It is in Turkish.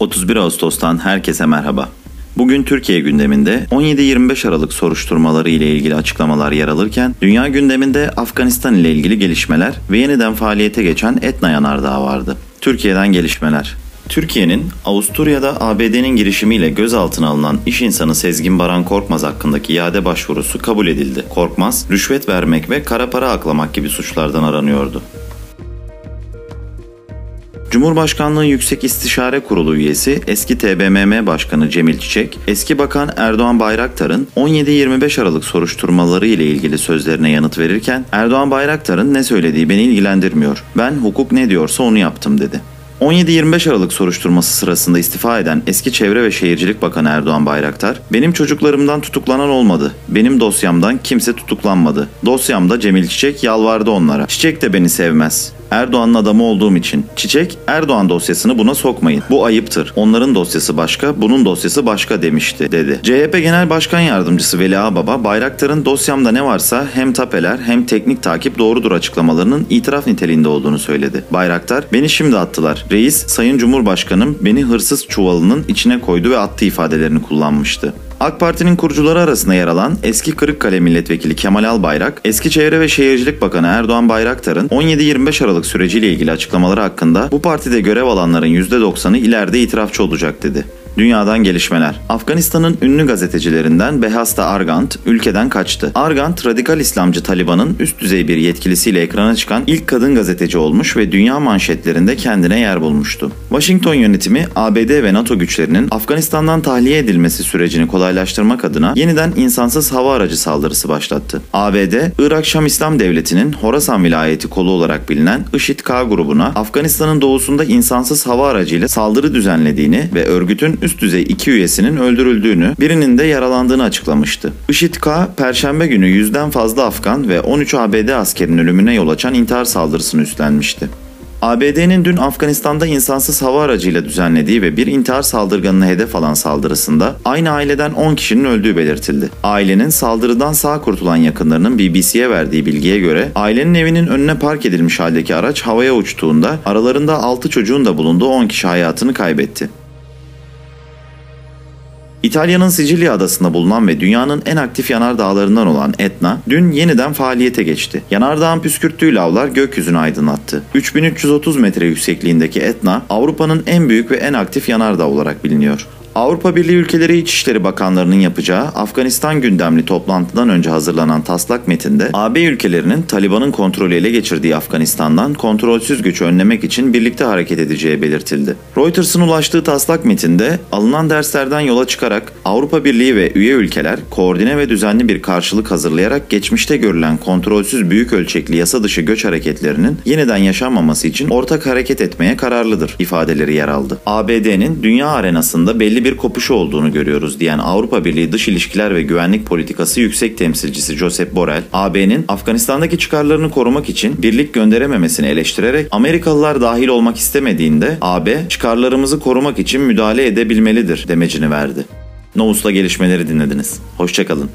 31 Ağustos'tan herkese merhaba. Bugün Türkiye gündeminde 17-25 Aralık soruşturmaları ile ilgili açıklamalar yer alırken dünya gündeminde Afganistan ile ilgili gelişmeler ve yeniden faaliyete geçen Etna Yanardağ vardı. Türkiye'den gelişmeler. Türkiye'nin Avusturya'da ABD'nin girişimiyle gözaltına alınan iş insanı Sezgin Baran Korkmaz hakkındaki iade başvurusu kabul edildi. Korkmaz, rüşvet vermek ve kara para aklamak gibi suçlardan aranıyordu. Cumhurbaşkanlığı Yüksek İstişare Kurulu üyesi eski TBMM Başkanı Cemil Çiçek, eski Bakan Erdoğan Bayraktar'ın 17-25 Aralık soruşturmaları ile ilgili sözlerine yanıt verirken Erdoğan Bayraktar'ın ne söylediği beni ilgilendirmiyor. Ben hukuk ne diyorsa onu yaptım dedi. 17-25 Aralık soruşturması sırasında istifa eden eski Çevre ve Şehircilik Bakanı Erdoğan Bayraktar, "Benim çocuklarımdan tutuklanan olmadı. Benim dosyamdan kimse tutuklanmadı. Dosyamda Cemil Çiçek yalvardı onlara. Çiçek de beni sevmez. Erdoğan'ın adamı olduğum için. Çiçek, Erdoğan dosyasını buna sokmayın. Bu ayıptır. Onların dosyası başka, bunun dosyası başka demişti, dedi. CHP Genel Başkan Yardımcısı Veli Ağbaba, Bayraktar'ın dosyamda ne varsa hem tapeler hem teknik takip doğrudur açıklamalarının itiraf niteliğinde olduğunu söyledi. Bayraktar, beni şimdi attılar. Reis, Sayın Cumhurbaşkanım beni hırsız çuvalının içine koydu ve attı ifadelerini kullanmıştı. AK Parti'nin kurucuları arasında yer alan eski Kırıkkale Milletvekili Kemal Albayrak, eski Çevre ve Şehircilik Bakanı Erdoğan Bayraktar'ın 17-25 Aralık süreciyle ilgili açıklamaları hakkında bu partide görev alanların %90'ı ileride itirafçı olacak dedi. Dünyadan gelişmeler. Afganistan'ın ünlü gazetecilerinden Behasta Argant ülkeden kaçtı. Argant, radikal İslamcı Taliban'ın üst düzey bir yetkilisiyle ekrana çıkan ilk kadın gazeteci olmuş ve dünya manşetlerinde kendine yer bulmuştu. Washington yönetimi ABD ve NATO güçlerinin Afganistan'dan tahliye edilmesi sürecini kolaylaştırmak adına yeniden insansız hava aracı saldırısı başlattı. ABD, Irak Şam İslam Devleti'nin Horasan vilayeti kolu olarak bilinen IŞİD-K grubuna Afganistan'ın doğusunda insansız hava aracıyla saldırı düzenlediğini ve örgütün üst düzey iki üyesinin öldürüldüğünü, birinin de yaralandığını açıklamıştı. IŞİD-K, Perşembe günü yüzden fazla Afgan ve 13 ABD askerinin ölümüne yol açan intihar saldırısını üstlenmişti. ABD'nin dün Afganistan'da insansız hava aracıyla düzenlediği ve bir intihar saldırganını hedef alan saldırısında aynı aileden 10 kişinin öldüğü belirtildi. Ailenin saldırıdan sağ kurtulan yakınlarının BBC'ye verdiği bilgiye göre ailenin evinin önüne park edilmiş haldeki araç havaya uçtuğunda aralarında 6 çocuğun da bulunduğu 10 kişi hayatını kaybetti. İtalya'nın Sicilya adasında bulunan ve dünyanın en aktif yanardağlarından olan Etna dün yeniden faaliyete geçti. Yanardağın püskürttüğü lavlar gökyüzünü aydınlattı. 3330 metre yüksekliğindeki Etna Avrupa'nın en büyük ve en aktif yanardağ olarak biliniyor. Avrupa Birliği ülkeleri İçişleri Bakanlarının yapacağı Afganistan gündemli toplantıdan önce hazırlanan taslak metinde AB ülkelerinin Taliban'ın kontrolü ele geçirdiği Afganistan'dan kontrolsüz güç önlemek için birlikte hareket edeceği belirtildi. Reuters'ın ulaştığı taslak metinde alınan derslerden yola çıkarak Avrupa Birliği ve üye ülkeler koordine ve düzenli bir karşılık hazırlayarak geçmişte görülen kontrolsüz büyük ölçekli yasa dışı göç hareketlerinin yeniden yaşanmaması için ortak hareket etmeye kararlıdır ifadeleri yer aldı. ABD'nin dünya arenasında belli bir kopuşu olduğunu görüyoruz diyen Avrupa Birliği Dış İlişkiler ve Güvenlik Politikası Yüksek Temsilcisi Josep Borrell, AB'nin Afganistan'daki çıkarlarını korumak için birlik gönderememesini eleştirerek Amerikalılar dahil olmak istemediğinde AB çıkarlarımızı korumak için müdahale edebilmelidir demecini verdi. Novus'la gelişmeleri dinlediniz. Hoşçakalın.